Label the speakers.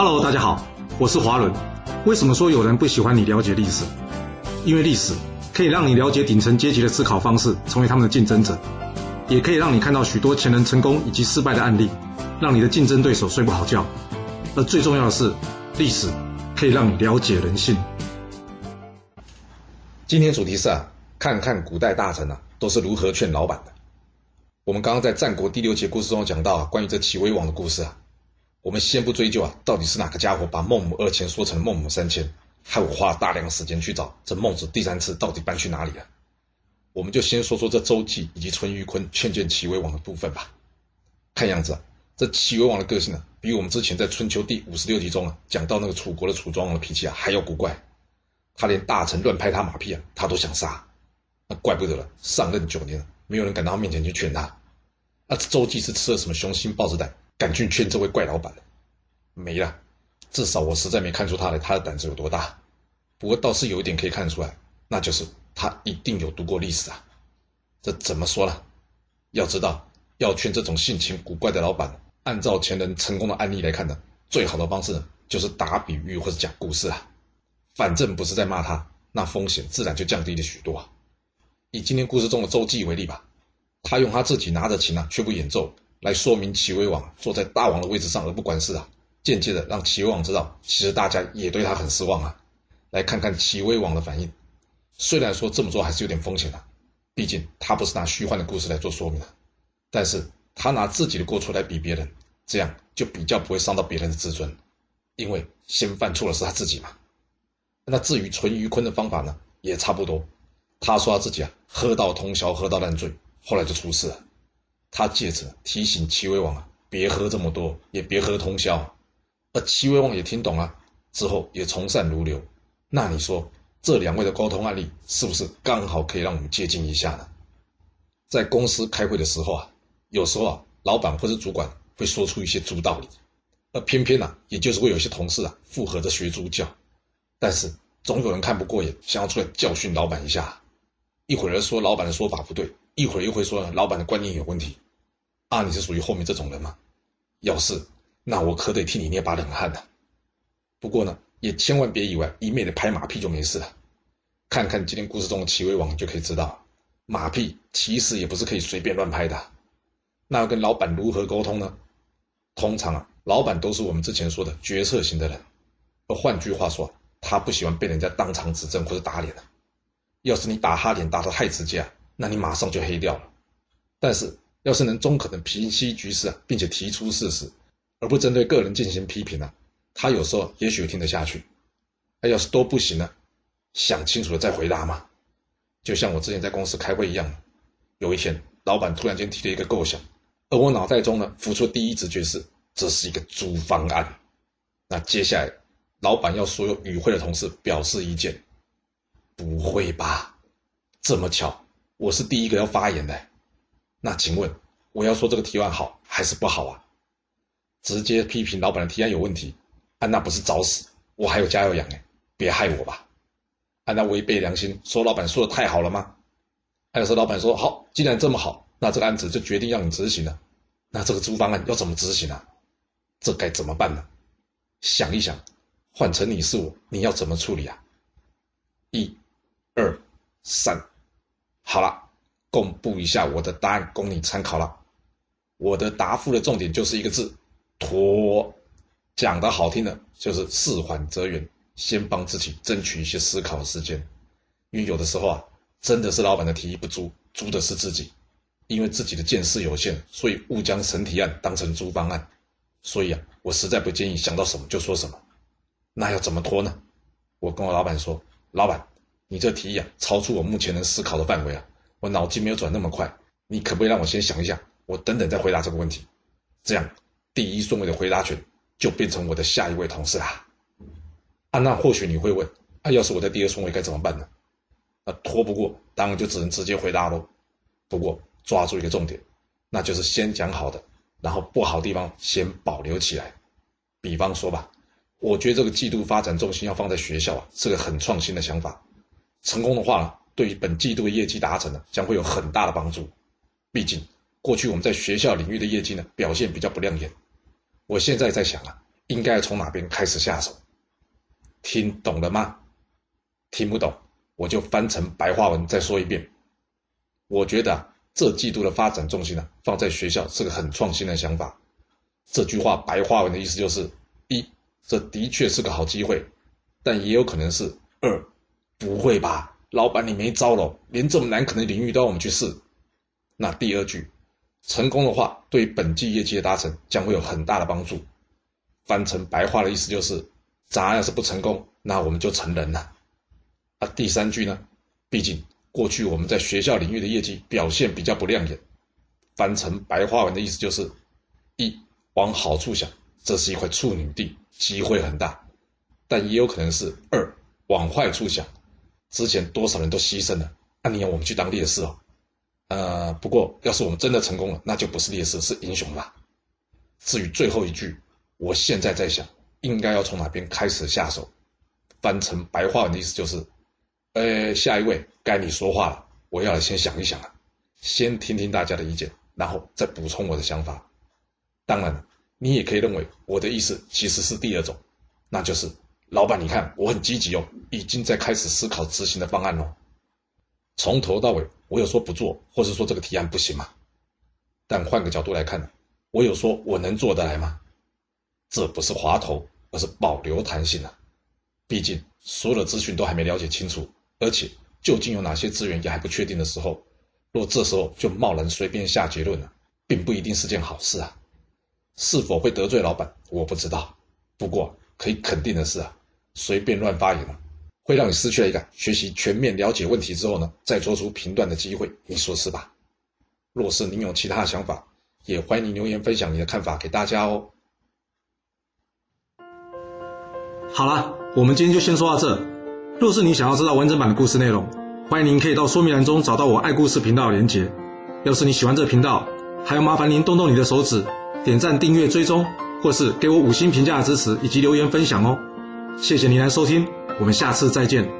Speaker 1: Hello，大家好，我是华伦。为什么说有人不喜欢你了解历史？因为历史可以让你了解顶层阶级的思考方式，成为他们的竞争者，也可以让你看到许多前人成功以及失败的案例，让你的竞争对手睡不好觉。而最重要的是，历史可以让你了解人性。
Speaker 2: 今天主题是啊，看看古代大臣啊都是如何劝老板的。我们刚刚在战国第六节故事中讲到啊，关于这齐威王的故事啊。我们先不追究啊，到底是哪个家伙把孟母二迁说成孟母三迁，害我花了大量时间去找这孟子第三次到底搬去哪里了。我们就先说说这周记以及淳于髡劝谏齐威王的部分吧。看样子啊，这齐威王的个性呢，比我们之前在春秋第五十六集中啊讲到那个楚国的楚庄王的脾气啊还要古怪。他连大臣乱拍他马屁啊，他都想杀。那怪不得了，上任九年了，没有人敢到他面前去劝他。那周记是吃了什么雄心豹子胆？敢去劝这位怪老板没了。至少我实在没看出他的，他的胆子有多大。不过倒是有一点可以看出来，那就是他一定有读过历史啊。这怎么说呢？要知道，要劝这种性情古怪的老板，按照前人成功的案例来看呢，最好的方式呢，就是打比喻或者讲故事啊。反正不是在骂他，那风险自然就降低了许多啊。以今天故事中的周记为例吧，他用他自己拿着琴啊，却不演奏。来说明齐威王坐在大王的位置上而不管事啊，间接的让齐威王知道，其实大家也对他很失望啊。来看看齐威王的反应，虽然说这么做还是有点风险的，毕竟他不是拿虚幻的故事来做说明的，但是他拿自己的过错来比别人，这样就比较不会伤到别人的自尊，因为先犯错的是他自己嘛。那至于淳于髡的方法呢，也差不多，他说他自己啊喝到通宵，喝到烂醉，后来就出事了。他借此提醒齐威王啊，别喝这么多，也别喝通宵。而齐威王也听懂了，之后也从善如流。那你说这两位的沟通案例，是不是刚好可以让我们借鉴一下呢？在公司开会的时候啊，有时候啊，老板或者主管会说出一些猪道理，而偏偏呢，也就是会有些同事啊附和着学猪叫。但是总有人看不过眼，想要出来教训老板一下。一会儿说老板的说法不对。一会儿又会说老板的观念有问题，啊，你是属于后面这种人吗？要是，那我可得替你捏把冷汗呢。不过呢，也千万别以为一昧的拍马屁就没事了。看看今天故事中的齐威王，就可以知道，马屁其实也不是可以随便乱拍的。那要跟老板如何沟通呢？通常啊，老板都是我们之前说的决策型的人，而换句话说，他不喜欢被人家当场指正或者打脸的。要是你打他脸打得太直接啊。那你马上就黑掉了。但是，要是能中肯的平息局势啊，并且提出事实，而不针对个人进行批评呢，他有时候也许听得下去。那要是都不行呢，想清楚了再回答嘛。就像我之前在公司开会一样，有一天老板突然间提了一个构想，而我脑袋中呢浮出第一直觉是这是一个租方案。那接下来，老板要所有与会的同事表示意见。不会吧？这么巧？我是第一个要发言的，那请问我要说这个提案好还是不好啊？直接批评老板的提案有问题，啊，那不是找死？我还有家要养哎，别害我吧！啊，那违背良心说老板说的太好了吗？还有说老板说好，既然这么好，那这个案子就决定让你执行了。那这个租方案要怎么执行啊？这该怎么办呢？想一想，换成你是我，你要怎么处理啊？一、二、三。好了，公布一下我的答案，供你参考了。我的答复的重点就是一个字：拖。讲的好听的，就是事缓则圆，先帮自己争取一些思考时间。因为有的时候啊，真的是老板的提议不租，租的是自己。因为自己的见识有限，所以误将审提案当成租方案。所以啊，我实在不建议想到什么就说什么。那要怎么拖呢？我跟我老板说，老板。你这提议啊，超出我目前能思考的范围啊！我脑筋没有转那么快，你可不可以让我先想一想？我等等再回答这个问题。这样，第一顺位的回答权就变成我的下一位同事啦。啊，那或许你会问，啊，要是我在第二顺位该怎么办呢？那拖不过，当然就只能直接回答喽。不过抓住一个重点，那就是先讲好的，然后不好地方先保留起来。比方说吧，我觉得这个季度发展重心要放在学校啊，是个很创新的想法。成功的话呢，对于本季度的业绩达成呢，将会有很大的帮助。毕竟过去我们在学校领域的业绩呢表现比较不亮眼。我现在在想啊，应该从哪边开始下手。听懂了吗？听不懂，我就翻成白话文再说一遍。我觉得啊这季度的发展重心呢，放在学校是个很创新的想法。这句话白话文的意思就是：一，这的确是个好机会，但也有可能是二，不会吧？老板你没招了，连这么难啃的领域都要我们去试。那第二句，成功的话，对本季业绩的达成将会有很大的帮助。翻成白话的意思就是：咱要是不成功，那我们就成人了。啊，第三句呢？毕竟过去我们在学校领域的业绩表现比较不亮眼。翻成白话文的意思就是：一往好处想，这是一块处女地，机会很大；但也有可能是二往坏处想，之前多少人都牺牲了，那你要我们去当烈士哦。呃，不过要是我们真的成功了，那就不是烈士，是英雄吧。至于最后一句，我现在在想，应该要从哪边开始下手。翻成白话文的意思就是。呃，下一位该你说话了，我要先想一想了，先听听大家的意见，然后再补充我的想法。当然，你也可以认为我的意思其实是第二种，那就是老板，你看我很积极哦，已经在开始思考执行的方案喽。从头到尾，我有说不做，或是说这个提案不行吗？但换个角度来看，我有说我能做得来吗？这不是滑头，而是保留弹性啊。毕竟所有的资讯都还没了解清楚。而且，究竟有哪些资源也还不确定的时候，若这时候就贸然随便下结论了，并不一定是件好事啊。是否会得罪老板，我不知道。不过可以肯定的是啊，随便乱发言啊，会让你失去了一个学习全面了解问题之后呢，再做出评断的机会。你说是吧？若是您有其他的想法，也欢迎留言分享你的看法给大家哦。
Speaker 1: 好了，我们今天就先说到这。若是你想要知道完整版的故事内容，欢迎您可以到说明栏中找到我爱故事频道的连结。要是你喜欢这个频道，还要麻烦您动动你的手指，点赞、订阅、追踪，或是给我五星评价的支持，以及留言分享哦。谢谢您来收听，我们下次再见。